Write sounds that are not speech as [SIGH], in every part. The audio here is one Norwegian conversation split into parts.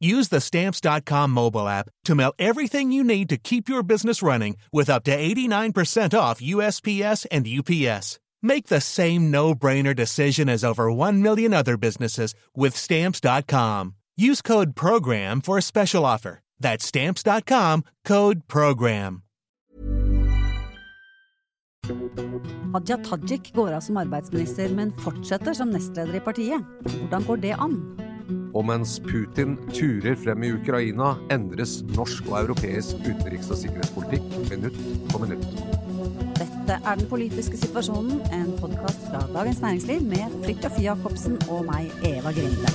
Use the stamps.com mobile app to mail everything you need to keep your business running with up to 89% off USPS and UPS. Make the same no brainer decision as over 1 million other businesses with stamps.com. Use code PROGRAM for a special offer. That's stamps.com code PROGRAM. Hadia Tajik går av som arbeidsminister, men fortsetter som nestleder i partiet. Hvordan går det an? Og mens Putin turer frem i Ukraina, endres norsk og europeisk utenriks- og sikkerhetspolitikk minutt for minutt. Dette er Den politiske situasjonen, en podkast fra Dagens Næringsliv med Fridtjof Jacobsen og meg, Eva Grinde.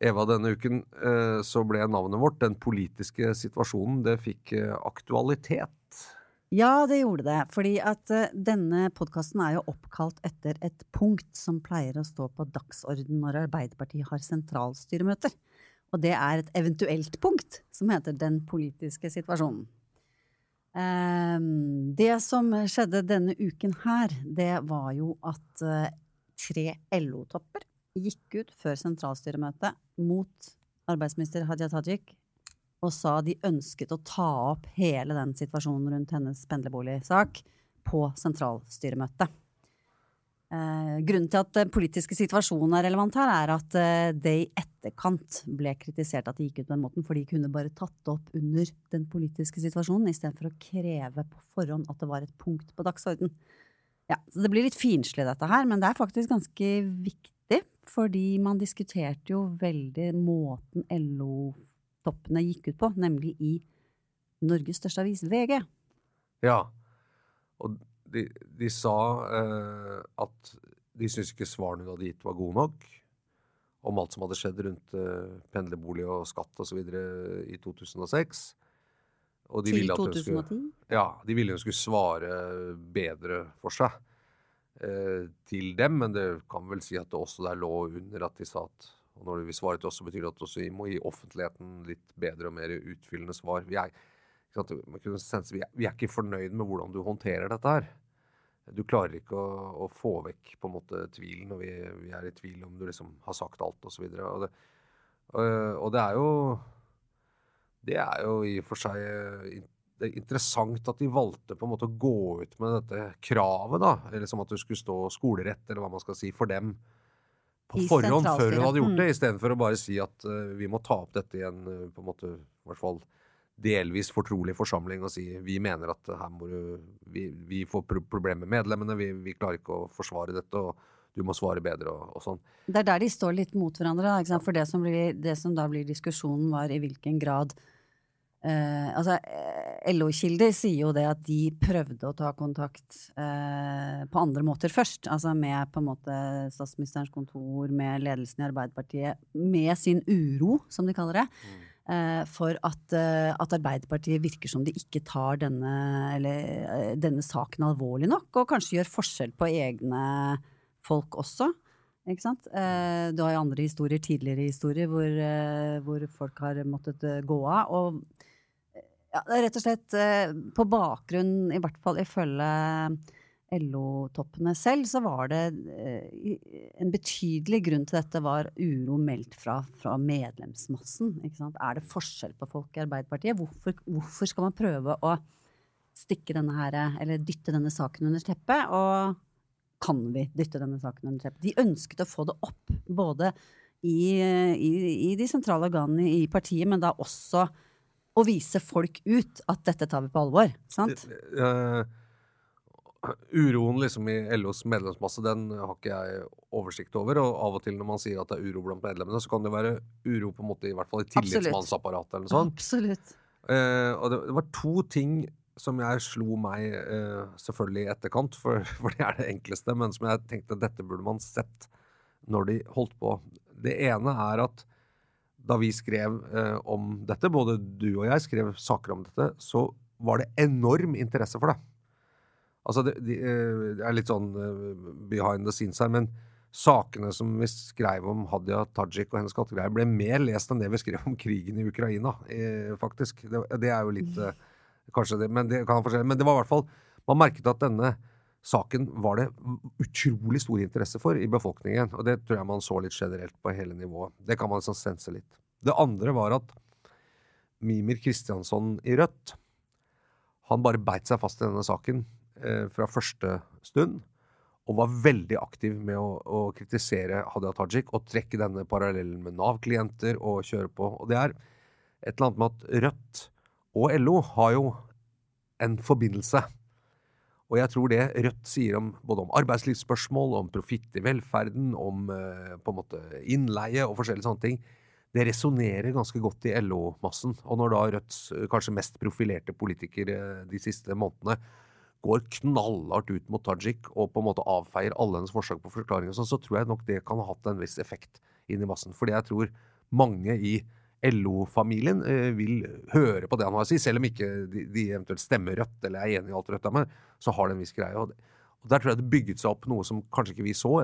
Eva, denne uken eh, så ble navnet vårt, Den politiske situasjonen, det fikk eh, aktualitet. Ja, det gjorde det. Fordi at eh, denne podkasten er jo oppkalt etter et punkt som pleier å stå på dagsorden når Arbeiderpartiet har sentralstyremøter. Og det er et eventuelt punkt som heter Den politiske situasjonen. Ehm, det som skjedde denne uken her, det var jo at tre LO-topper gikk ut før sentralstyremøtet mot arbeidsminister Hadia Tajik og sa de ønsket å ta opp hele den situasjonen rundt hennes pendlerboligsak på sentralstyremøtet. Eh, grunnen til at den politiske situasjonen er relevant her, er at eh, det i etterkant ble kritisert at de gikk ut på den måten, for de kunne bare tatt opp under den politiske situasjonen, istedenfor å kreve på forhånd at det var et punkt på dagsorden. Ja, så det blir litt finslig dette her, men det er faktisk ganske viktig, fordi man diskuterte jo veldig måten LO-toppene gikk ut på, nemlig i Norges største avis, VG. Ja, og de, de sa eh, at de syntes ikke svarene hun hadde gitt var gode nok om alt som hadde skjedd rundt eh, pendlerbolig og skatt osv. i 2006. Og de Til ville at hun 2010? Skulle, ja, de ville hun skulle svare bedre for seg til dem, men det kan vel si at det også der lå under at de sa at og når vi svarer til oss, så betyr det at også vi må gi offentligheten litt bedre og mer utfyllende svar. Vi er, sant, sense, vi, er, vi er ikke fornøyd med hvordan du håndterer dette her. Du klarer ikke å, å få vekk på en måte tvilen når vi, vi er i tvil om du liksom har sagt alt osv. Og, og, det- og, og det er jo Det er jo i og for seg eh, det er interessant at de valgte på en måte å gå ut med dette kravet, da. Eller som at du skulle stå skolerett, eller hva man skal si, for dem på I forhånd før hun hadde gjort det, istedenfor å bare si at uh, vi må ta opp dette i en uh, på en måte, i hvert fall delvis fortrolig forsamling og si vi mener at her må du Vi, vi får pro problemer med medlemmene, vi, vi klarer ikke å forsvare dette, og du må svare bedre og, og sånn. Det er der de står litt mot hverandre. Da? For det som, blir, det som da blir diskusjonen, var i hvilken grad eh, Altså, eh, LO-kilder sier jo det at de prøvde å ta kontakt eh, på andre måter først. Altså med på en måte statsministerens kontor, med ledelsen i Arbeiderpartiet, med sin uro, som de kaller det. eh, For at, eh, at Arbeiderpartiet virker som de ikke tar denne, eller, eh, denne saken alvorlig nok, og kanskje gjør forskjell på egne folk også. Ikke sant? Eh, du har jo andre historier, tidligere historier, hvor, hvor folk har måttet gå av. Og ja, det er rett og slett eh, på bakgrunn, i hvert fall ifølge LO-toppene selv, så var det eh, en betydelig grunn til dette var uro meldt fra, fra medlemsmassen. Er det forskjell på folk i Arbeiderpartiet? Hvorfor, hvorfor skal man prøve å stikke denne her, eller dytte denne saken under teppet? Og kan vi dytte denne saken under teppet? De ønsket å få det opp, både i, i, i de sentrale organene i partiet, men da også å vise folk ut at dette tar vi på alvor. Sant? Uh, uroen liksom i LOs medlemsmasse, den har ikke jeg oversikt over. Og av og til når man sier at det er uro blant medlemmene, så kan det være uro på en måte i hvert fall i tillitsmannsapparatet eller noe sånt. Absolutt. Uh, og det, det var to ting som jeg slo meg uh, selvfølgelig i etterkant, for, [LAUGHS] for det er det enkleste, men som jeg tenkte dette burde man sett når de holdt på. Det ene er at da vi skrev eh, om dette, både du og jeg skrev saker om dette, så var det enorm interesse for det. Altså, det, de, eh, det er litt sånn eh, behind the scenes her, men sakene som vi skrev om Hadia Tajik og hennes skattegreier, ble mer lest enn det vi skrev om krigen i Ukraina, eh, faktisk. Det, det er jo litt eh, Kanskje det, men det kan ha forskjell. Men det var i hvert fall Man merket at denne saken var det utrolig stor interesse for i befolkningen. Og det tror jeg man så litt generelt på hele nivået. Det kan man liksom sense litt. Det andre var at Mimir Kristiansson i Rødt han bare beit seg fast i denne saken eh, fra første stund. Og var veldig aktiv med å, å kritisere Hadia Tajik og trekke denne parallellen med Nav-klienter og kjøre på. Og det er et eller annet med at Rødt og LO har jo en forbindelse. Og jeg tror det Rødt sier om, både om arbeidslivsspørsmål, om profitt i velferden, om eh, på en måte innleie og forskjellige sånne ting, det resonnerer ganske godt i LO-massen. Og når da Rødts eh, kanskje mest profilerte politiker eh, de siste månedene går knallhardt ut mot Tajik og på en måte avfeier alle hennes forsøk på forklaring, og sånn, så tror jeg nok det kan ha hatt en viss effekt inn i massen. Fordi jeg tror mange i LO-familien eh, vil høre på det han har å si, selv om ikke de, de eventuelt stemmer Rødt eller er enig i alt Rødt er med, så har det en viss greie. Og, Der tror jeg det bygget seg opp noe som kanskje ikke vi så,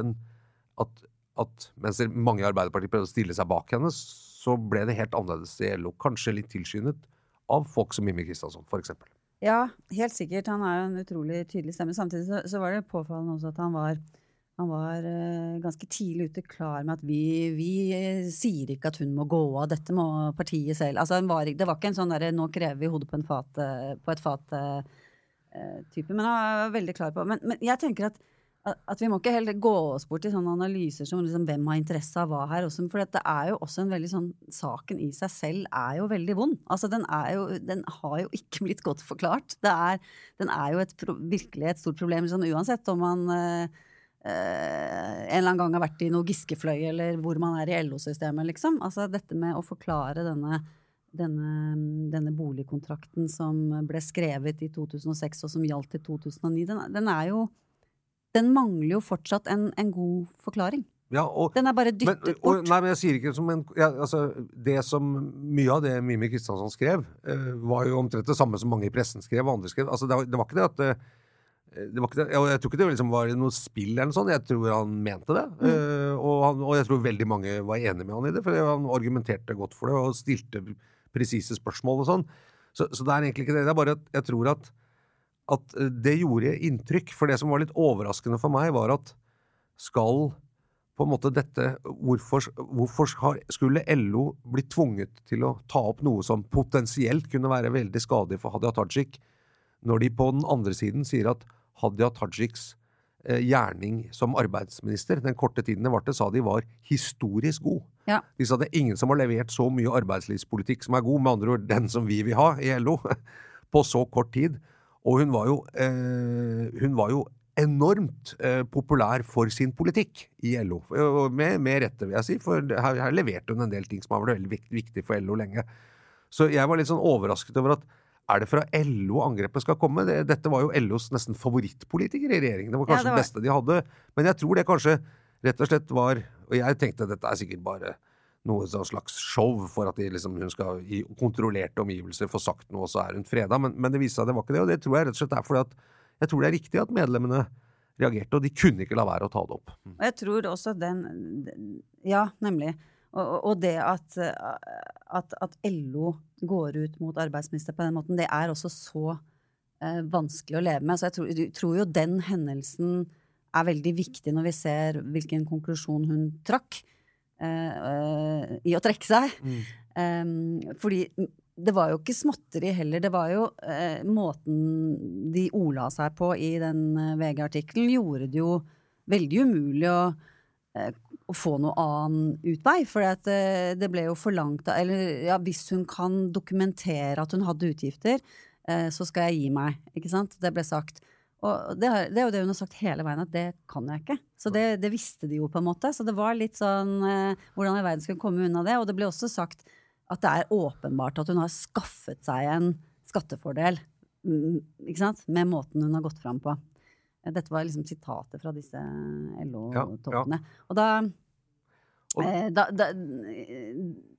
at, at mens mange i Arbeiderpartiet prøvde å stille seg bak henne, så ble det helt annerledes i LO. Kanskje litt tilskyndet av folk som Mimmi Kristiansson, eksempel. Ja, helt sikkert. Han er jo en utrolig tydelig stemme. Samtidig så, så var det påfallende også at han var, han var eh, ganske tidlig ute klar med at vi, vi eh, sier ikke at hun må gå av, dette må partiet selv. Altså, var, det var ikke en sånn derre 'nå krever vi hodet på, fat, eh, på et fat'-type. men han var veldig klar på Men, men jeg tenker at at vi må ikke heller gå oss bort i sånne analyser som liksom, hvem har interesse av hva her. Også, for det er jo også en veldig sånn Saken i seg selv er jo veldig vond. Altså, den, jo, den har jo ikke blitt godt forklart. Er, den er jo et, virkelig et stort problem sånn, uansett om man en eller annen gang har vært i noe Giskefløy, eller hvor man er i LO-systemet, liksom. Altså dette med å forklare denne, denne, denne boligkontrakten som ble skrevet i 2006 og som gjaldt til 2009, den, den er jo Den mangler jo fortsatt en, en god forklaring. Ja, og, Den er bare men, dyttet og, bort. nei, men jeg sier ikke som en ja, altså, Det som Mye av det Mimi Kristiansson skrev, uh, var jo omtrent det samme som mange i pressen skrev, og andre skrev. Altså, det, var, det var ikke det at eh, det var ikke det, og jeg tror ikke det liksom var noe spill eller noe sånt. Jeg tror han mente det. Mm. Uh, og, han, og jeg tror veldig mange var enig med han i det, for han argumenterte godt for det og stilte presise spørsmål og sånn. Så, så det er egentlig ikke det. Det er bare at jeg tror at, at eh, det gjorde inntrykk. For det som var litt overraskende for meg, var at skal på en måte dette Hvorfor, hvorfor skulle LO bli tvunget til å ta opp noe som potensielt kunne være veldig skadelig for Hadia Tajik, når de på den andre siden sier at Hadia Tajiks eh, gjerning som arbeidsminister, den korte tiden det varte, sa de var historisk god. Ja. De sa det er ingen som har levert så mye arbeidslivspolitikk som er god, med andre ord den som vi vil ha i LO, [LAUGHS] på så kort tid. Og hun var jo, eh, hun var jo enormt eh, populær for sin politikk i LO. Med, med rette, vil jeg si, for her, her leverte hun en del ting som har vært veldig viktig for LO lenge. Så jeg var litt sånn overrasket over at er det fra LO angrepet skal komme? Det, dette var jo LOs nesten favorittpolitiker i regjeringen. Det var kanskje det det var- beste de hadde. Men jeg tror det kanskje rett og slett var Og jeg tenkte dette er sikkert bare noe sånn slags show for at de liksom, hun skal i kontrollerte omgivelser få sagt noe, og så er hun freda. Men, men det viste seg at det var ikke det, og det tror jeg rett og slett er fordi at jeg tror det er riktig at medlemmene reagerte, og de kunne ikke la være å ta det opp. Og jeg tror også den- Ja, nemlig. Og, det at, at, at LO går ut mot arbeidsminister på den måten, det er også så eh, vanskelig å leve med. Så jeg tror, jeg tror jo den hendelsen er veldig viktig når vi ser hvilken konklusjon hun trakk eh, eh, i å trekke seg. Um, fordi det var jo ikke småtteri heller. Det var jo eh, måten de ordla seg på i den eh, VG-artikkelen, gjorde det jo veldig umulig å, eh, å få noe annen utvei. For eh, det ble jo forlangt Eller ja, hvis hun kan dokumentere at hun hadde utgifter, eh, så skal jeg gi meg. Ikke sant? Det ble sagt. Og det, det er jo det hun har sagt hele veien, at det kan jeg ikke. Så det, det visste de jo på en måte. Så det var litt sånn eh, hvordan i verden skulle komme unna det. Og det ble også sagt at det er åpenbart at hun har skaffet seg en skattefordel mm, ikke sant? med måten hun har gått fram på. Dette var liksom sitater fra disse LO-toppene. Og da Og- eh, da, da,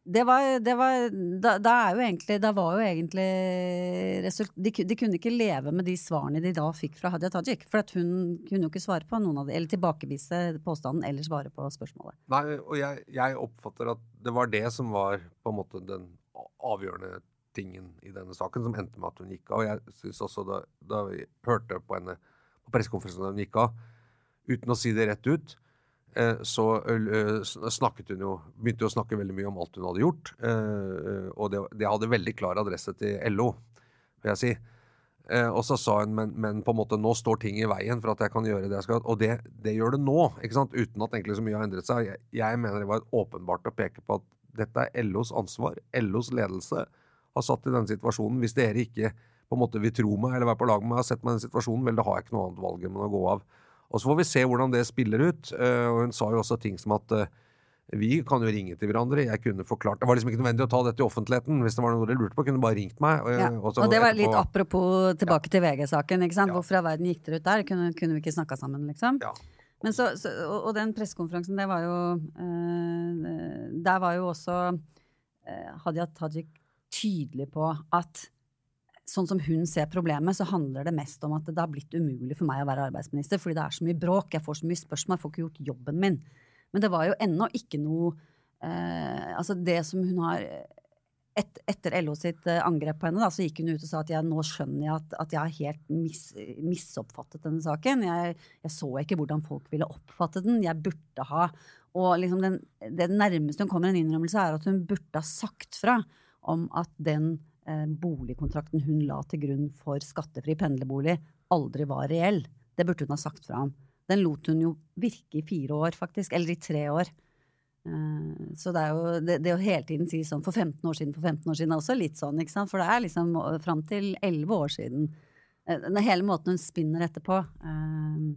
det var, det var da, da er jo egentlig Da var jo egentlig result, de, de kunne ikke leve med de svarene de da fikk fra Hadia Tajik. For at hun kunne jo ikke svare på noen av de, eller tilbakevise påstanden eller svare på spørsmålet. Nei, og jeg, jeg oppfatter at det var det som var på en måte den avgjørende tingen i denne saken, som endte med at hun gikk av. Og jeg synes også da, da vi hørte på henne på pressekonferansen hun gikk av, uten å si det rett ut, eh, så eh, snakket hun jo Begynte jo å snakke veldig mye om alt hun hadde gjort. eh, Og det, det hadde veldig klar adresse til LO, vil jeg si. Og så sa hun men, men på en måte nå står ting i veien for at jeg kan gjøre det jeg skal. Og det, det gjør det nå, ikke sant? uten at egentlig så mye har endret seg. Jeg, jeg mener det var åpenbart å peke på at dette er LOs ansvar. LOs ledelse har satt i denne situasjonen. Hvis dere ikke på en måte vil tro meg eller være på lag med meg og sette meg i den situasjonen, vel, da har jeg ikke noe annet valg enn å gå av. Og så får vi se hvordan det spiller ut. Eh, og hun sa jo også ting som at eh, vi kan jo ringe til hverandre. Jeg kunne forklart Det var liksom ikke nødvendig å ta dette i offentligheten. Hvis det var noe dere lurte på, kunne bare ringt meg. Og, Ja. og Og det var litt apropos tilbake til VG-saken. ikke sant? Ja. Hvorfor i verden gikk dere ut der? Kunne, kunne vi ikke snakka sammen, liksom? Ja. Men så, så, og, og den pressekonferansen, det var jo øh, Der var jo også øh, Hadia Tajik tydelig på at sånn som hun ser problemet, så handler det mest om at det har blitt umulig for meg å være arbeidsminister, fordi det er så mye bråk, jeg får så mye spørsmål, jeg får ikke gjort jobben min. Men det var jo ennå ikke noe eh, Altså, det som hun har et, etter LO sitt eh, angrep på henne, da, så gikk hun ut og sa at jeg, nå skjønner jeg at, at jeg har helt mis, misoppfattet denne saken. Jeg, jeg så ikke hvordan folk ville oppfatte den. Jeg burde ha Og liksom den, det nærmeste hun kommer en innrømmelse, er at hun burde ha sagt fra om at den boligkontrakten hun la til grunn for skattefri pendlerbolig, aldri var reell. Det burde hun ha sagt fra om. Den lot hun jo virke i fire år, faktisk. Eller i tre år. Eh, Så det er jo det, det å hele tiden si sånn for 15 år siden, for 15 år siden er også litt sånn, ikke sant? For det er liksom eh, fram til 11 år siden. Eh, Den hele måten hun spinner dette på, eh,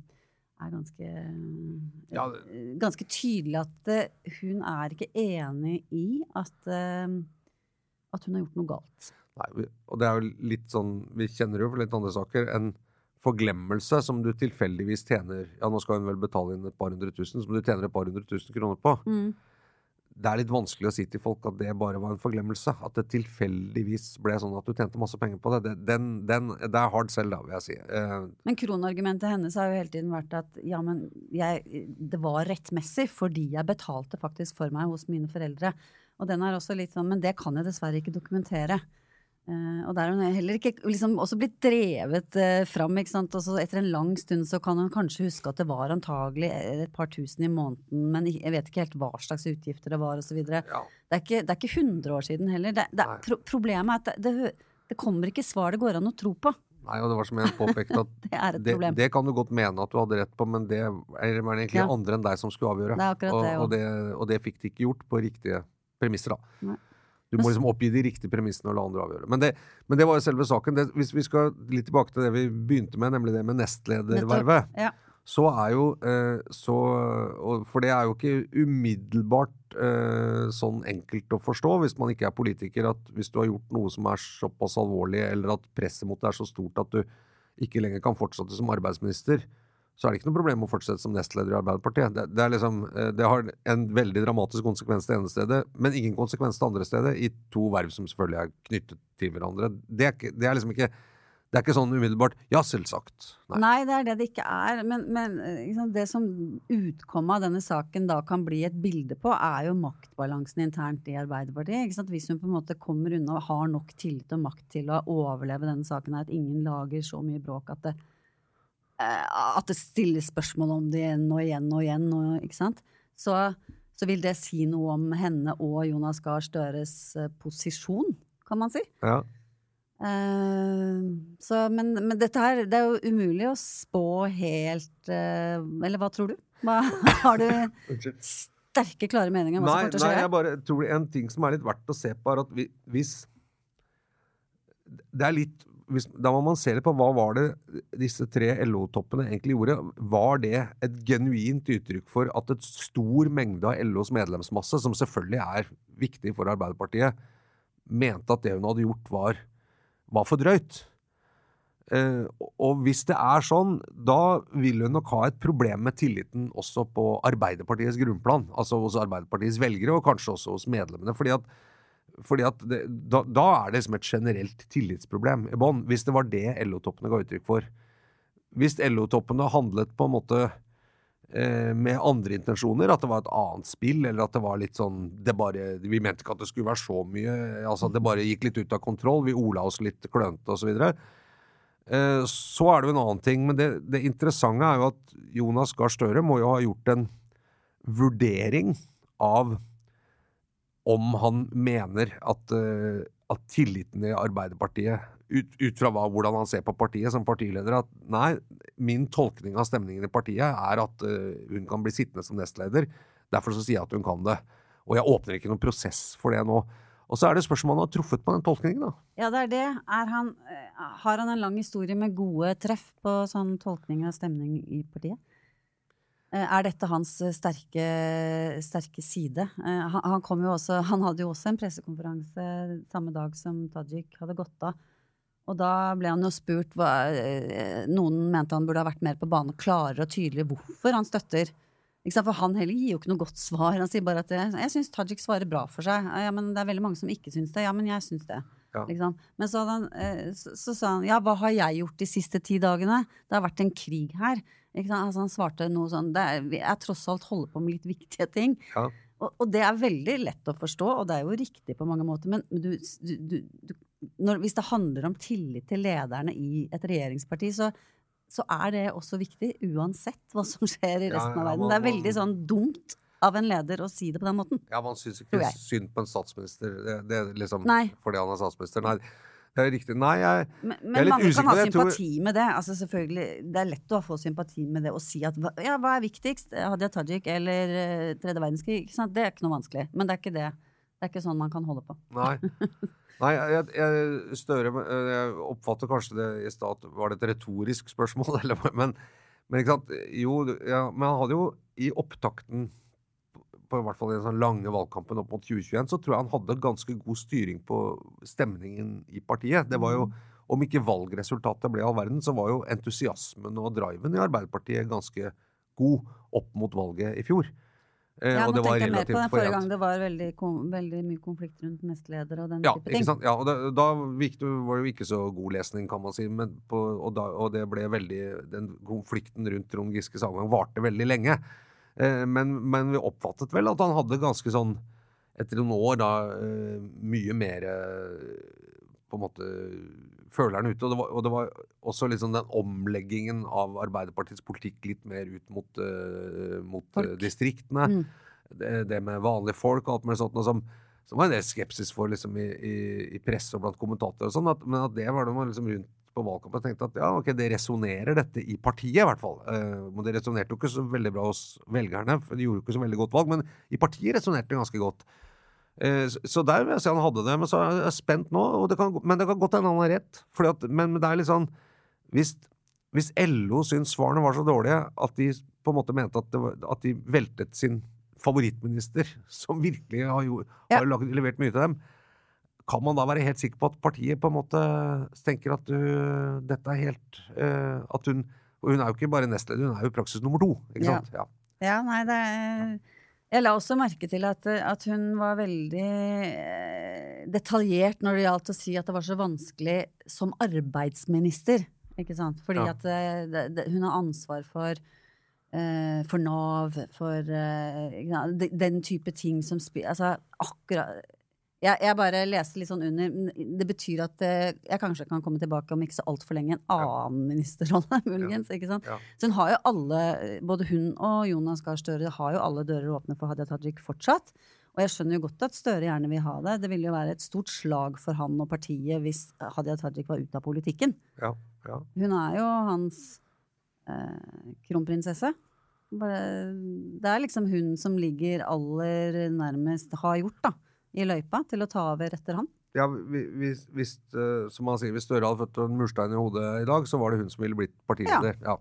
er ganske Ja, eh, Ganske tydelig at eh, hun er ikke enig i at, eh, at hun har gjort noe galt. Nei, og det er jo litt sånn Vi kjenner jo for litt andre saker. En forglemmelse som du tilfeldigvis tjener Ja, nå skal hun vel betale inn et par hundre tusen, som du tjener et par hundre tusen kroner på. Det er litt vanskelig å si til folk at det bare var en forglemmelse. At det tilfeldigvis ble sånn at du tjente masse penger på det. det den, den, det er hard selv, da, vil jeg si. Eh, Men kronargumentet hennes har jo hele tiden vært at ja, men jeg, det var rettmessig fordi jeg betalte faktisk for meg hos mine foreldre. Og den er også litt sånn, men det kan jeg dessverre ikke dokumentere. Eh, og der er hun heller ikke liksom også blitt drevet eh, fram. ikke sant? Og så etter en lang stund så kan hun kanskje huske at det var antagelig et par tusen i måneden, men jeg vet ikke helt hva slags utgifter det var osv. Det, ja. er ikke- det er ikke 100 år siden heller. Det, det, pro problemet er at det, det, det kommer ikke svar det går an å tro på. Nei, og det var som jeg påpekte, at [LAUGHS] Det et det, det kan du godt mene at du hadde rett på, men det er det egentlig Ja. andre enn deg som skulle avgjøre. Det og, det, og, det, og det fikk de ikke gjort på riktige premisser, da. Nei. Du må liksom oppgi de riktige premissene og la andre avgjøre. Men det, men det var jo selve saken. Det, hvis vi skal litt tilbake til det vi begynte med, nemlig det med nestledervervet, Ja. så er jo eh, så For det er jo ikke umiddelbart eh, sånn enkelt å forstå hvis man ikke er politiker, at hvis du har gjort noe som er såpass alvorlig, eller at presset mot deg er så stort at du ikke lenger kan fortsette som arbeidsminister, så er det ikke noe problem å fortsette som nestleder i Arbeiderpartiet. Det, det, liksom, eh, det har en veldig dramatisk konsekvens det ene stedet, men ingen konsekvens det andre stedet, i to verv som selvfølgelig er knyttet til hverandre. Det er, ikke, det er liksom ikke Det er ikke sånn umiddelbart 'ja, selvsagt'. Nei. Nei, det er det det ikke er. Men, men liksom, det som utkommet av denne saken da kan bli et bilde på, er jo maktbalansen internt i Arbeiderpartiet. Hvis hun på en måte kommer unna og har nok tillit og makt til å overleve denne saken, er at ingen lager så mye bråk at det, at det stilles spørsmål om det igjen og igjen og igjen, og, ikke sant? Så, så vil det si noe om henne og Jonas Gahr Støres eh, posisjon, kan man si. Ja. Uh, så, men, men dette her, det er jo umulig å spå helt uh, Eller hva tror du? Hva, [LAUGHS] har du sterke, klare meninger om hva Nei, som kommer til å nei, jeg bare tror en ting som er litt verdt å se på, er at vi, hvis Det er litt hvis, Da må man se litt på hva var det disse tre LO-toppene egentlig gjorde. Var det et genuint uttrykk for at et stor mengde av LOs medlemsmasse, som selvfølgelig er viktig for Arbeiderpartiet, mente at det hun hadde gjort, var, var for drøyt? Eh, og hvis det er sånn, da vil hun nok ha et problem med tilliten også på Arbeiderpartiets grunnplan. Altså hos Arbeiderpartiets velgere, og kanskje også hos medlemmene. fordi at, fordi at det, da, da er det liksom et generelt tillitsproblem i bånn. Hvis det var det LO-toppene ga uttrykk for. Hvis LO-toppene handlet på en måte eh, med andre intensjoner, at det var et annet spill, eller at det var litt sånn det bare, Vi mente ikke at det skulle være så mye. altså at Det bare gikk litt ut av kontroll. Vi ola oss litt klønete osv. Eh, så er det jo en annen ting. Men det, det interessante er jo at Jonas Gahr Støre må jo ha gjort en vurdering av om han mener at, eh, at tilliten i Arbeiderpartiet ut, ut fra hva, hvordan han ser på partiet som partileder, at nei, min tolkning av stemningen i partiet er at uh, hun kan bli sittende som nestleder. Derfor så sier jeg at hun kan det. Og jeg åpner ikke noen prosess for det nå. Og så er det spørsmålet om han har truffet på den tolkningen, da. Ja, det er det. Er han, eh, har han en lang historie med gode treff på sånn tolkning av stemning i partiet? Eh, Er dette hans eh, sterke, sterke side? Eh, Han, han, kom jo også, [LAUGHS] han hadde jo også en pressekonferanse samme dag som Tajik hadde gått av. Og da ble han jo spurt hva, Noen mente han burde ha vært mer på banen klarere og tydeligere hvorfor han støtter. For han heller gir jo ikke noe godt svar. Han sier bare at jeg, syns Tajik svarer bra for seg. Ja, men det er veldig mange som ikke syns det. Ja, men jeg syns det. Ja. Liksom. Men så, han, så, så sa han ja, hva har jeg gjort de siste ti dagene? Det har vært en krig her. Altså, han svarte noe sånn det er, Jeg tross alt holder på med litt viktige ting. Ja. Og, og det er veldig lett å forstå, og det er jo riktig på mange måter, men du, du, du, når, hvis det handler om tillit til lederne i et regjeringsparti, så, så er det også viktig, uansett hva som skjer i resten ja, av verden. man- Det er veldig sånn dumt av en leder å si det på den måten. Ja, man syns ikke synd på en statsminister det, det liksom, fordi han er statsminister. Nei, det er riktig. Nei, jeg, Men, Jeg er men mange kan ha sympati tror- med det. Altså selvfølgelig, Det er lett å få sympati med det og si at ja, hva er viktigst? Hadia Tajik eller eh, tredje verdenskrig? Ikke sant? Det er ikke noe vanskelig. Men det er ikke det. Det er ikke sånn man kan holde på. Nei. [LAUGHS] Nei, jeg, jeg, Støre Jeg oppfatter kanskje det i stad Var det et retorisk spørsmål, [LAUGHS] eller? Men, men ikke sant? Jo, ja, men han hadde jo i opptakten på i hvert fall i den sånn lange valgkampen opp mot 2021, så tror jeg han hadde ganske god styring på stemningen i partiet. Det var jo, Om ikke valgresultatet ble all verden, så var jo entusiasmen og driven i Arbeiderpartiet ganske god opp mot valget i fjor. Eh, Ja, nå det var tenkte jeg mer på den forrige gang det var veldig, veldig mye konflikt rundt nestleder og den Ja, type ikke ting. sant? ja og det, da det, var det jo ikke så god lesning, kan man si. Men på, og, da, og det ble veldig Den konflikten rundt Trond Giskes avgang varte veldig lenge. Eh, men, men vi oppfattet vel at han hadde ganske sånn Etter noen år da eh, mye mer eh, på en måte føleren ute. Og det, var, og det var også liksom den omleggingen av Arbeiderpartiets politikk litt mer ut mot, mot distriktene. Mm. Det, det med vanlige folk og alt mulig sånt. som som var en del skepsis for liksom, i, i, i presse og blant kommentatorer. og sånn, Men at det var det man liksom rundt på valgkampen og tenkte at ja, ok, det resonnerer dette i partiet, i hvert fall. Eh, men det resonnerte jo ikke så veldig bra hos velgerne, for de gjorde jo ikke så veldig godt valg. Men i partiet resonnerte det ganske godt. Eh, så, der vil jeg si han hadde det. Men så er jeg spent nå, og det kan, men det kan godt hende han har rett. At, men, men det er litt sånn hvis, hvis LO syntes svarene var så dårlige at de på en måte mente at, var, at de veltet sin favorittminister, [LAUGHS] som virkelig har, jo, har Ja. levert mye til dem, kan man da være helt sikker på at partiet på en måte tenker at du, dette er helt uh, At hun Og hun er jo ikke bare nestleder, hun er jo praksis nummer to. Ikke Ja. sant? Ja. Ja, nei, det er, Jeg la også merke til at, at hun var veldig eh, detaljert når det gjaldt å si at det var så vanskelig som arbeidsminister. Ikke sant? Fordi Ja. at eh, det, det, hun har ansvar for uh, for Nav, for de- den type ting som spiller Altså akkurat jeg, jeg bare leste litt sånn under. Det betyr at eh, jeg kanskje kan komme tilbake om ikke så altfor lenge en annen ministerrolle, [LAUGHS] muligens. ikke sant? Ja. Så hun har jo alle, både hun og Jonas Gahr Støre har jo alle dører åpne for Hadia Tajik fortsatt. Og jeg skjønner jo godt at Støre gjerne vil ha det. Det ville jo være et stort slag for han og partiet hvis Hadia Tajik var ute av politikken. Ja, ja. Hun er jo hans eh, kronprinsesse. Det er liksom hun som ligger aller nærmest, har gjort, da, i løypa til å ta over etter han. Ja, hvis, hvis, eh, som han sier, hvis Støre hadde fått en murstein i hodet i dag, så var det hun som ville blitt partileder. Ja.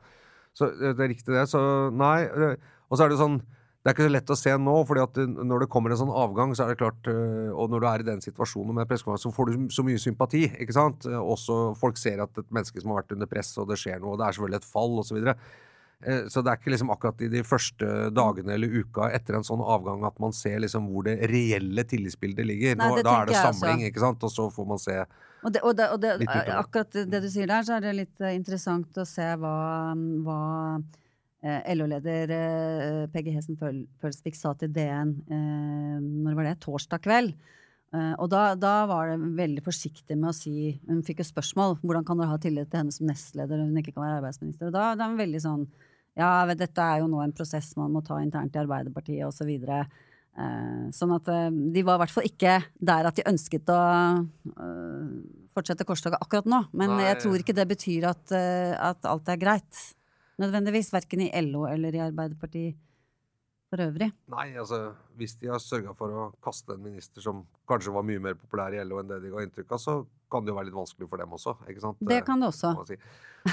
Så eh, det er riktig det. Så nei. eh, Og så er det sånn det er ikke så lett å se nå, fordi at når det kommer en sånn avgang, så er det klart Og når du er i den situasjonen med pressekonferanse, så får du så mye sympati. ikke sant? Også folk ser at et menneske som har vært under press, og det skjer noe, og det er selvfølgelig et fall, osv. Så. Eh, så det er ikke liksom akkurat i de første dagene eller uka etter en sånn avgang at man ser liksom hvor det reelle tillitsbildet ligger. Nei, Nå, da er det samling, ikke sant? Og så får man se Og, det, og, det, og det, Litt utover. akkurat det du sier der, så er det litt eh, interessant å se hva, hva eh, LO-leder eh, Peggy Hessen Pølsvik sa til DN eh, når var det? torsdag kveld. Eh, og da, da var det veldig forsiktig med å si Hun fikk jo spørsmål hvordan kan dere ha tillit til henne som nestleder og hun ikke kan være arbeidsminister. Og da, da er hun veldig sånn Ja, dette er jo nå en prosess man må ta internt i Arbeiderpartiet osv. videre. sånn at eh, de var i hvert fall ikke der at de ønsket å eh, fortsette korstoget akkurat nå. Men Nei. jeg tror ikke det betyr at, eh, at alt er greit. Nødvendigvis. Verken i LO eller i Arbeiderpartiet for øvrig. Nei, altså hvis de har sørga for å kaste en minister som kanskje var mye mer populær i LO enn det de ga inntrykk av, så kan det jo være litt vanskelig for dem også. ikke sant? Det kan det også. si.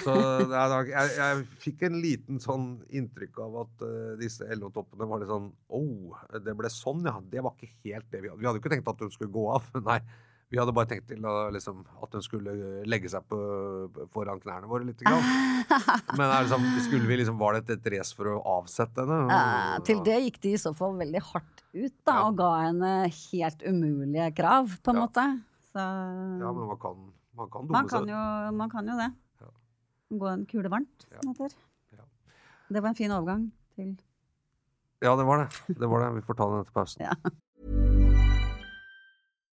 Så jeg, jeg fikk en liten sånn inntrykk av at uh, disse LO-toppene var litt sånn Oh, det ble sånn, ja. Det var ikke helt det vi hadde. Vi hadde jo ikke tenkt at hun skulle gå av. [LAUGHS] Nei. Vi hadde bare tenkt til å, liksom, at hun skulle legge seg på, foran knærne våre litt. Grann. [LAUGHS] Men liksom, skulle vi liksom, var det et race for å avsette henne? Ja, til det gikk de i så fall veldig hardt ut da, Ja. og ga henne helt umulige krav, på en Ja. måte. Så Ja, men man kan, man kan dumme man, kan seg. jo, man kan jo det. Ja. Gå en kule varmt, som det heter. Det var en fin overgang til Ja, det var det. Det var det. Vi får ta den etter pausen.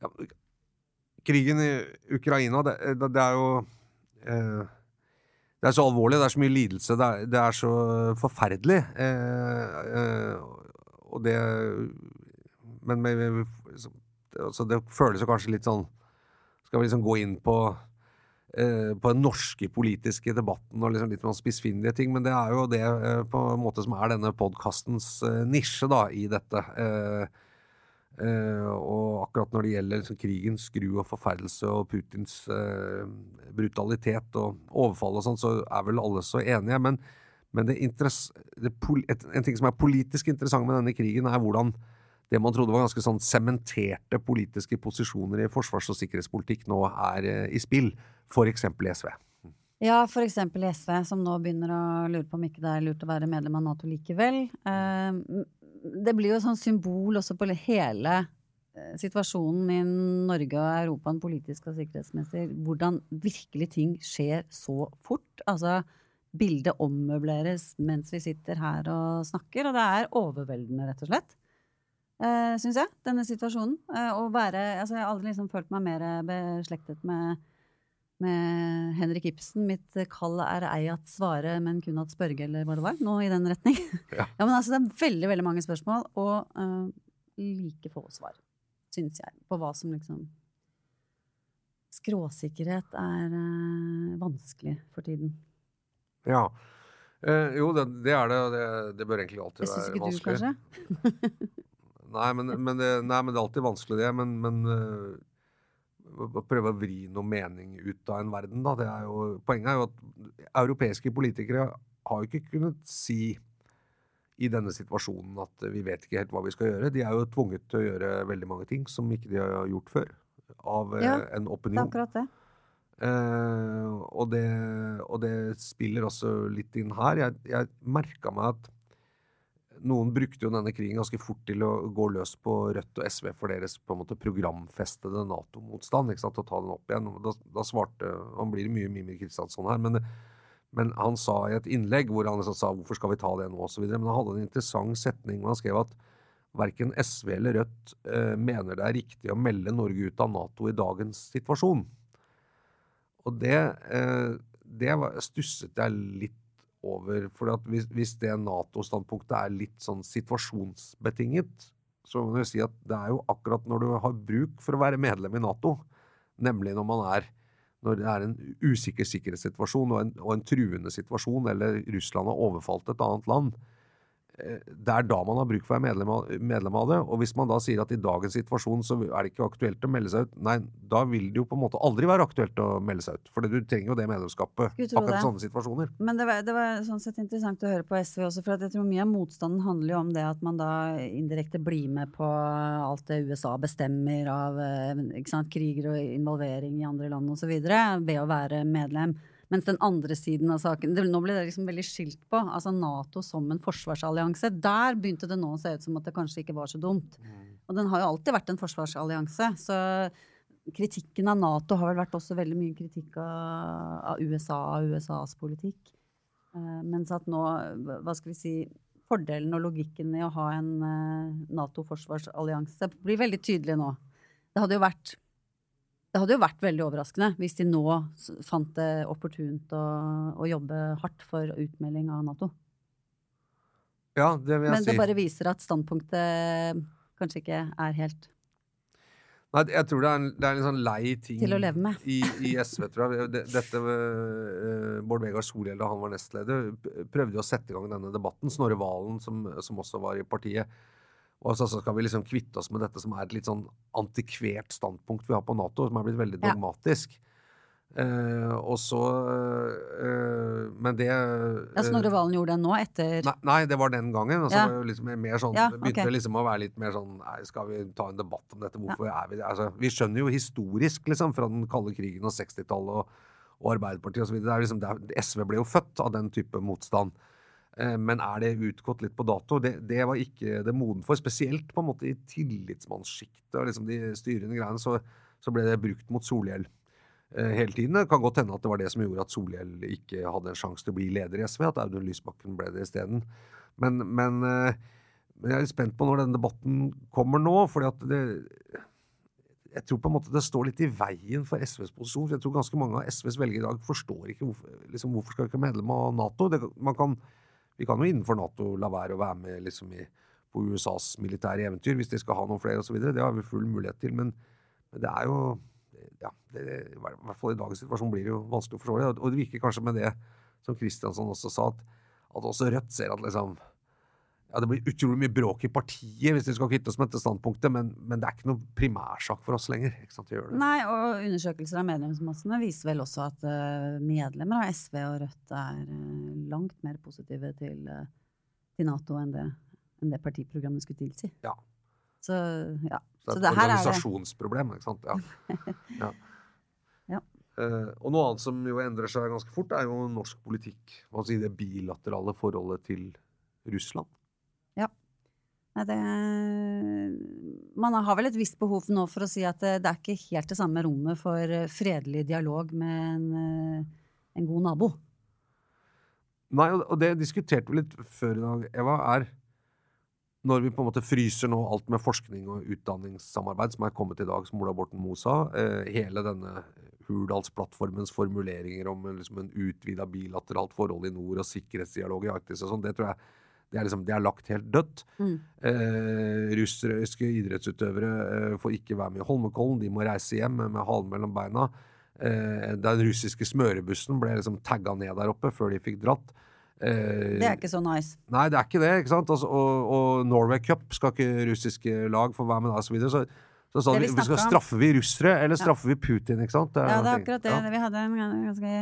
Ja, krigen i Ukraina, det, det, det er jo eh, Det er så alvorlig, det er så mye lidelse, det er, det er så forferdelig. Eh, eh, og det Men med, med, altså det føles jo kanskje litt sånn Skal vi liksom gå inn på eh, på den norske politiske debatten og liksom litt sånn spissfindige ting, men det er jo det eh, på en måte som er denne podkastens eh, nisje da, i dette. Eh, og akkurat når det gjelder liksom, krigens gru og forferdelse og Putins eh, brutalitet og overfall og sånn, så er vel alle så enige. Men, men det det, et, en ting som er politisk interessant med denne krigen, er hvordan det man trodde var ganske sånn sementerte politiske posisjoner i forsvars- og sikkerhetspolitikk, nå er eh, i spill. F.eks. i SV. Ja, eksempel i SV, som nå begynner å lure på om ikke det er lurt å være medlem av Nato likevel. Eh, det blir jo et sånt symbol også på hele eh, situasjonen i Norge og Europa, politisk og sikkerhetsmessig, hvordan virkelig ting skjer så fort. Altså, bildet ommøbleres mens vi sitter her og snakker, og det er overveldende, rett og slett. Uh, Syns jeg, denne situasjonen. Uh, være Altså, jeg har aldri liksom følt meg mer beslektet med med Henrik Ibsen. Mitt kall er ei at svare, men kun at spørge, eller hva det var. Noe i den retning. [LAUGHS] Ja. ja men altså, det er veldig, veldig mange spørsmål, og uh, like få svar, syns jeg, på hva som liksom Skråsikkerhet er uh, vanskelig for tiden. Ja. Uh, jo, det, det, er det, det, det, bør egentlig alltid være vanskelig. Det syns ikke du, kanskje? [LAUGHS] nei, men, men det, nei, men, det, er alltid vanskelig, det. Men, men å prøve å vri noe mening ut av en verden. Da. Er jo, poenget er jo at europeiske politikere har jo ikke kunnet si i denne situasjonen at vi vet ikke helt hva vi skal gjøre. De er jo tvunget til å gjøre veldig mange ting som ikke de har gjort før. Av eh, ja, en opinion. Det er akkurat det. Eh, og det. Og det spiller også litt inn her. Jeg, jeg merka meg at noen brukte jo denne krigen ganske fort til å gå løs på Rødt og SV for deres på en måte programfestede Nato-motstand. ikke sant, og ta den opp igjen. Da, da svarte Han blir mye Mimir Kristiansson her, men, men, han sa i et innlegg hvor han liksom sa 'hvorfor skal vi ta det nå', osv. Men han hadde en interessant setning hvor han skrev at verken SV eller Rødt eh, mener det er riktig å melde Norge ut av Nato i dagens situasjon. Og det, eh, det stusset jeg litt over. For hvis, hvis, det Nato-standpunktet er litt sånn situasjonsbetinget, så må man jo si at det er jo akkurat når du har bruk for å være medlem i Nato, nemlig når man er når det er en usikker sikkerhetssituasjon og en, og en truende situasjon, eller Russland har overfalt et annet land, det er da man har bruk for å være medlem av, medlem av, det. Og hvis man da sier at i dagens situasjon så er det ikke aktuelt å melde seg ut, nei, da vil det jo på en måte aldri være aktuelt å melde seg ut. For du trenger jo det medlemskapet akkurat i sånne situasjoner. Men det var, det var, sånn sett interessant å høre på SV også, for jeg tror mye av motstanden handler jo om det at man da indirekte blir med på alt det USA bestemmer av eh, sant, kriger og involvering i andre land osv. ved å være medlem. Mens den andre siden av saken det, Nå ble det liksom veldig skilt på. Altså Nato som en forsvarsallianse. Der begynte det nå å se ut som at det kanskje ikke var så dumt. Mm. Og den har jo alltid vært en forsvarsallianse. Så kritikken av Nato har vel vært også veldig mye kritikk av, USA og USAs politikk. Uh, mens at nå, hva skal vi si Fordelen og logikken i å ha en uh, Nato-forsvarsallianse blir veldig tydelig nå. Det hadde jo vært det hadde jo vært veldig overraskende hvis de nå fant det opportunt å, å jobbe hardt for utmelding av Nato. Ja, det vil jeg Men si. Men det bare viser at standpunktet kanskje ikke er helt Nei, jeg tror det er en, det er en sånn lei ting Til å leve med. i, i SV, tror jeg. Dette uh, Bård Vegar Solhjell, da han var nestleder, prøvde å sette i gang denne debatten. Snorre Valen, som, som også var i partiet, og så, skal vi liksom kvitte oss med dette som er et litt sånn antikvert standpunkt vi har på Nato, som er blitt veldig dogmatisk. Ja. Uh, og så uh, Men det uh, Ja, Snorre Valen gjorde det nå, etter nei, nei, det var den gangen. Altså, ja. det liksom mer sånn, ja, okay. begynte liksom å være litt mer sånn nei, Skal vi ta en debatt om dette? Hvorfor ja. er vi det? Altså, vi skjønner jo historisk, liksom, fra den kalde krigen og 60-tallet og, og Arbeiderpartiet osv. Liksom, SV ble jo født av den type motstand. Eh, men er det utgått litt på dato? Det, det var ikke det moden for. Spesielt på en måte i tillitsmannssjiktet og liksom de styrende greiene, så, så, ble det brukt mot Solhjell eh, hele tiden. Det kan godt hende at det var det som gjorde at Solhjell ikke hadde en sjanse til å bli leder i SV, at Audun Lysbakken ble det isteden. Men, men, eh, men, jeg er litt spent på når denne debatten kommer nå, fordi at det jeg tror på en måte det står litt i veien for SVs posisjon. for Jeg tror ganske mange av SVs velgere i dag forstår ikke hvorfor, liksom, hvorfor skal vi ikke være medlem av Nato. Det, man kan vi kan jo innenfor Nato la være å være med liksom i, på USAs militære eventyr hvis de skal ha noen flere osv. Det har vi full mulighet til. Men, men det er jo ja, det, I hvert fall i dagens situasjon blir det jo vanskelig å forstå det. Og det virker kanskje med det som Kristiansson også sa, at, at også Rødt ser at liksom ja, Det blir utrolig mye bråk i partiet hvis vi skal kvitte oss med dette standpunktet, men, men det er ikke noe primærsak for oss lenger. ikke sant, å gjøre det. Nei, og undersøkelser av medlemsmassene viser vel også at eh, medlemmer av SV og Rødt er eh, langt mer positive til, eh, til Nato enn det, enn det partiprogrammet skulle tilsi. Ja. Så ja. Så det er et er organisasjonsproblem, ikke sant. Ja. [LAUGHS] ja. Ja. Uh, og noe annet som jo endrer seg ganske fort, er jo norsk politikk. Hva si det bilaterale forholdet til Russland. Nei, det Man har vel et visst behov nå for å si at det, det er ikke helt det samme rommet for eh, fredelig dialog med en, en god nabo. Nei, og det diskuterte vi litt før i dag, Eva, er når vi på en måte fryser nå alt med forskning og utdanningssamarbeid som er kommet i dag, som Ola Borten Moe sa, eh, hele denne Hurdalsplattformens formuleringer om en, liksom en utvida bilateralt forhold i nord og sikkerhetsdialog i Arktis og sånn, det tror jeg det er, liksom, det er lagt helt dødt. Mm. Eh, russiske idrettsutøvere eh, får ikke være med i Holmenkollen, de må reise hjem med, med halen mellom beina. Eh, den russiske smørebussen ble liksom tagga ned der oppe før de fikk dratt. Eh, Det er ikke så nice. Nei, det er ikke det. ikke sant? Altså, og, og Norway Cup skal ikke russiske lag få være med der, og så videre. Så, så sa Det vi vi skal straffer vi russere, eller straffer vi Putin? ikke sant? Ja, det er akkurat det. ja. Vi hadde en ganske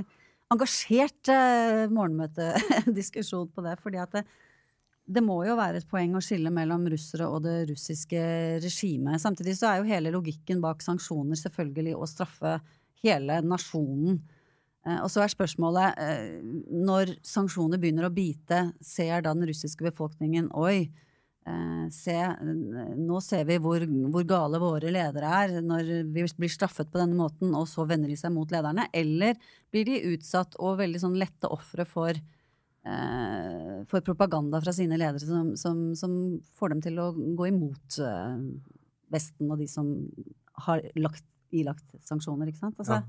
engasjert uh, morgenmøtediskusjon på det. fordi at det, det må jo være et poeng å skille mellom russere og det russiske regimet. Samtidig så er jo hele logikken bak sanksjoner selvfølgelig å straffe hele nasjonen. Eh, og så er spørsmålet, eh, når sanksjoner begynner å bite, ser da den russiske befolkningen oi, eh, se, nå ser vi hvor, hvor gale våre ledere er når vi blir straffet på denne måten, og så vender de seg mot lederne? Eller blir de utsatt og veldig sånn lette ofre for, for propaganda fra sine ledere som, som, som får dem til å gå imot Vesten og de som har lagt, ilagt sanksjoner, ikke sant? Altså, Ja.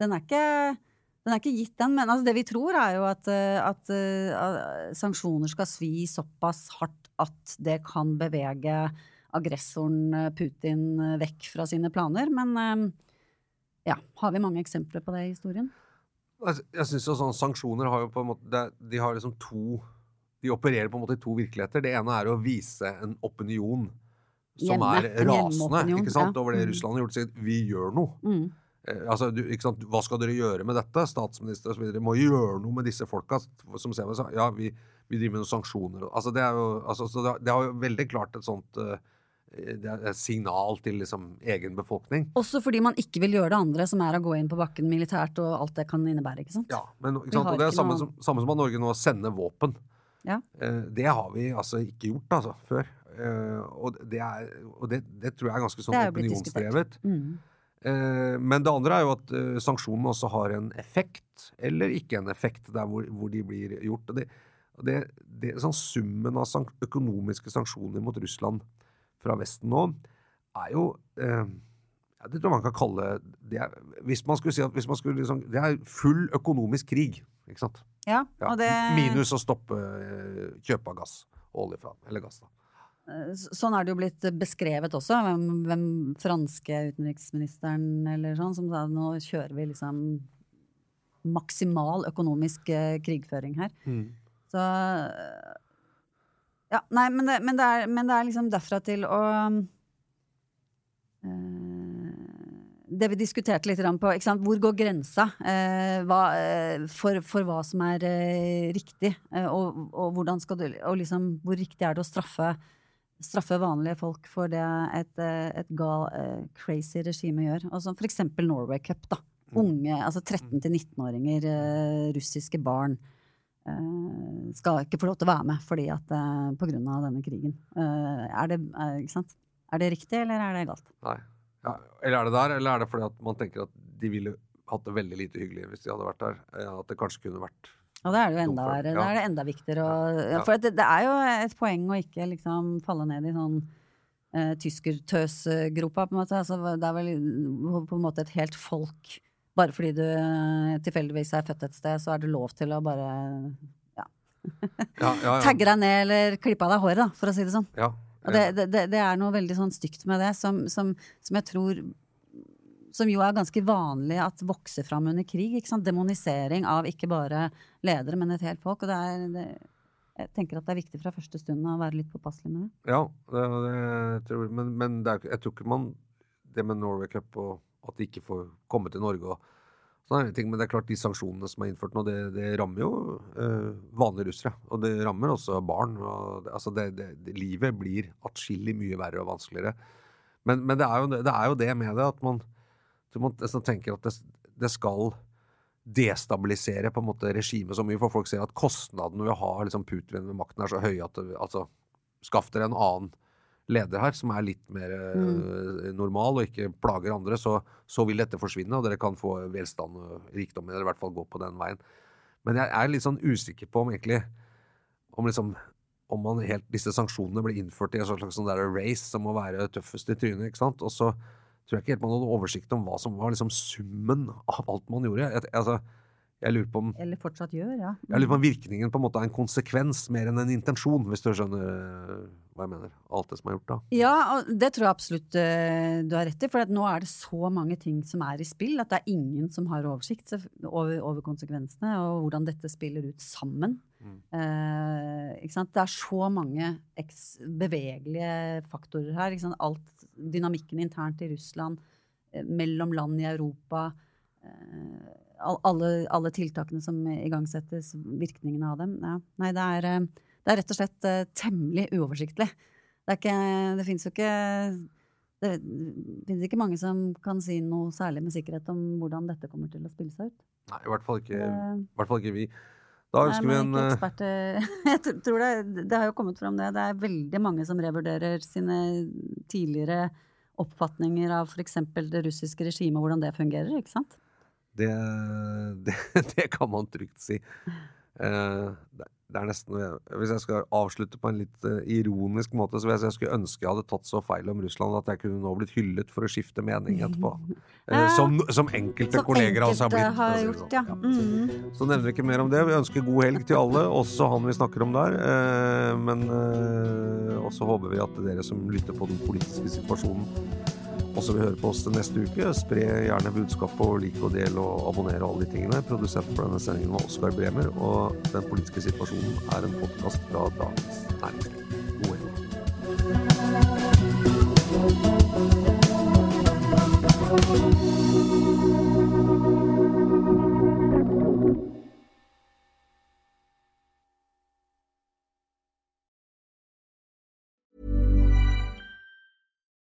den, er ikke, den er ikke gitt, den. Men altså, det vi tror, er jo at, at, at eh, sanksjoner skal svi såpass hardt at det kan bevege aggressoren eh, Putin eh, vekk fra sine planer. Men eh, ja, har vi mange eksempler på det i historien? Altså, Jeg synes jo sånn Sanksjoner har jo på en måte De har liksom to De opererer på en måte i to virkeligheter. Det ene er å vise en opinion som er rasende ikke sant, over det Mm. Russland har gjort. Sier vi gjør noe. Mm. Eh, altså, du, ikke sant? Hva skal dere gjøre med dette? Statsminister osv. må gjøre noe med disse folka som ser meg. Ja, vi, vi driver med noen sanksjoner. Altså, det, jo, altså, så det, det har jo veldig klart et sånt uh, et signal til liksom, egen befolkning. Også fordi man ikke vil gjøre det andre, som er å gå inn på bakken militært og alt det kan innebære. ikke sant? Ja, men, ikke sant? Og det er samme, noen... som, samme som at Norge nå sender våpen. Ja. Eh, det har vi altså ikke gjort altså, før. Eh, og det, er, og det, det tror jeg er ganske sånn er opinionsdrevet. Mm. Eh, men det andre er jo at eh, sanksjonene også har en effekt, eller ikke en effekt, der hvor, hvor de blir gjort. Og det, det, det, sånn summen av sank økonomiske sanksjoner mot Russland fra Vesten nå er jo eh, Det tror jeg man kan kalle det er, Hvis man skulle si at hvis man skulle liksom, Det er full økonomisk krig, ikke sant? Ja, Ja, og det, Minus å stoppe eh, kjøp av gass. Olje fra, eller gass, da. Eh, Sånn er det jo blitt beskrevet også. Hvem, hvem franske utenriksministeren eller sånn som sa nå kjører vi liksom maksimal økonomisk eh, krigføring her. Så eh, Ja, nei, men det, men det, er, men det er liksom derfra til å eh, det vi diskuterte litt på, hvor går grensa eh, hva, for, for hva som er eh, riktig? Eh, og, og, hvordan skal du, og liksom, hvor riktig er det å straffe, straffe vanlige folk for det et, eh, et gal, eh, crazy regime gjør? Altså, eksempel Norway Cup. da. Unge, altså 13-19-åringer, eh, russiske barn, skal ikke få lov til å være med fordi at, på grunn av denne krigen. Er, det, er det riktig, eller er det galt? Nei. Ja, eller er det der, eller er det fordi at man tenker at de ville hatt det veldig lite hyggelig hvis de hadde vært der? At det kanskje kunne vært Og da er det jo enda, ja. Er det enda viktigere å. For det, det er jo et poeng å ikke liksom falle ned i sånn uh, tyskertøsgropa, på en måte. Altså, det er vel på en måte et helt folk Bare fordi du eh, tilfeldigvis er født et sted, så er det lov til å bare Ja, ja, ja. [LAUGHS] tagge deg ned eller klippe av deg håret, da, for å si det sånn. ja. Og det, det, det, det er noe veldig sånn stygt med det, som, som, som jeg tror Som jo er ganske vanlig at vokser fram under krig. ikke sant? Demonisering av ikke bare ledere, men et helt folk. Og det er det, jeg tenker at det er viktig fra første stund å være litt påpasselig med det. Ja, det, det tror jeg. Men, men er, jeg tror ikke man Det med Norway Cup og at de ikke får komme til Norge og sånne ting, Men det er klart, de sanksjonene som er innført nå, det, det rammer jo eh, vanlige russere. Og det rammer også barn. Og det, altså det, livet blir atskillig mye verre og vanskeligere. Men, men er jo, det er jo det med det at man, så man så tenker at det, det skal destabilisere på en måte regimet så mye, for folk ser at kostnadene ved å ha liksom, Putin ved makten er så høye at det, altså, skaff dere en annen leder her som er litt mer eh, normal og ikke plager andre, så, så vil dette forsvinne, og dere kan få velstand og rikdom, eller i hvert fall gå på den veien. Men jeg er litt sånn usikker på om egentlig om liksom om man helt, disse sanksjonene blir innført i en slags sånn der race som må være tøffest i trynet. ikke sant? Og så tror jeg ikke helt man hadde oversikt om hva som var liksom summen av alt man gjorde. Jeg, altså, jeg lurer på om Eller fortsatt gjør, ja. jeg lurer på om virkningen på en måte er en konsekvens mer enn en intensjon, hvis du skjønner øh, hva jeg mener. Alt det som er gjort da. Ja, og det tror jeg absolutt eh, du har rett i. For at nå er det så mange ting som er i spill, at det er ingen som har oversikt over, over konsekvensene og hvordan dette spiller ut sammen. Eh, ikke sant? Det er så mange bevegelige faktorer her. Alt dynamikken internt i Russland, eh, mellom land i Europa. eh, alle, alle tiltakene som igangsettes, virkningene av dem. Ja. Nei, det er, eh, det er rett og slett eh, temmelig uoversiktlig. Det, ikke, det fins jo ikke det finnes ikke mange som kan si noe særlig med sikkerhet om hvordan dette kommer til å spille seg ut. Nei, i hvert fall ikke, Det- hvert fall ikke vi. Da Nei, vi en ikke øh. [LAUGHS] Jeg tror det, det har jo kommet fram det. Det er veldig mange som revurderer sine tidligere oppfatninger av f.eks. det russiske regimet og hvordan det fungerer. ikke sant? det, [LAUGHS] det, det kan man trygt si. Eh, det, er nesten Hvis jeg skal avslutte på en litt eh, ironisk måte, så vil jeg si jeg skulle ønske jeg hadde tatt så feil om Russland at jeg kunne nå blitt hyllet for å skifte mening etterpå. [LAUGHS] Eh, som, som enkelte Som kolleger av oss har blitt. har gjort, sånn. ja. Mm. Så nevner vi ikke mer om det. Vi ønsker god helg til alle, også han vi snakker om der. Eh, men også håper vi at dere som lytter på den politiske situasjonen, også vil høre på oss til neste uke. Spre gjerne budskapet og lik og del og abonner og alle de tingene. Produsent for denne sendingen var Oskar Bremer, og Den politiske situasjonen er en podkast fra Dagens Næringsliv.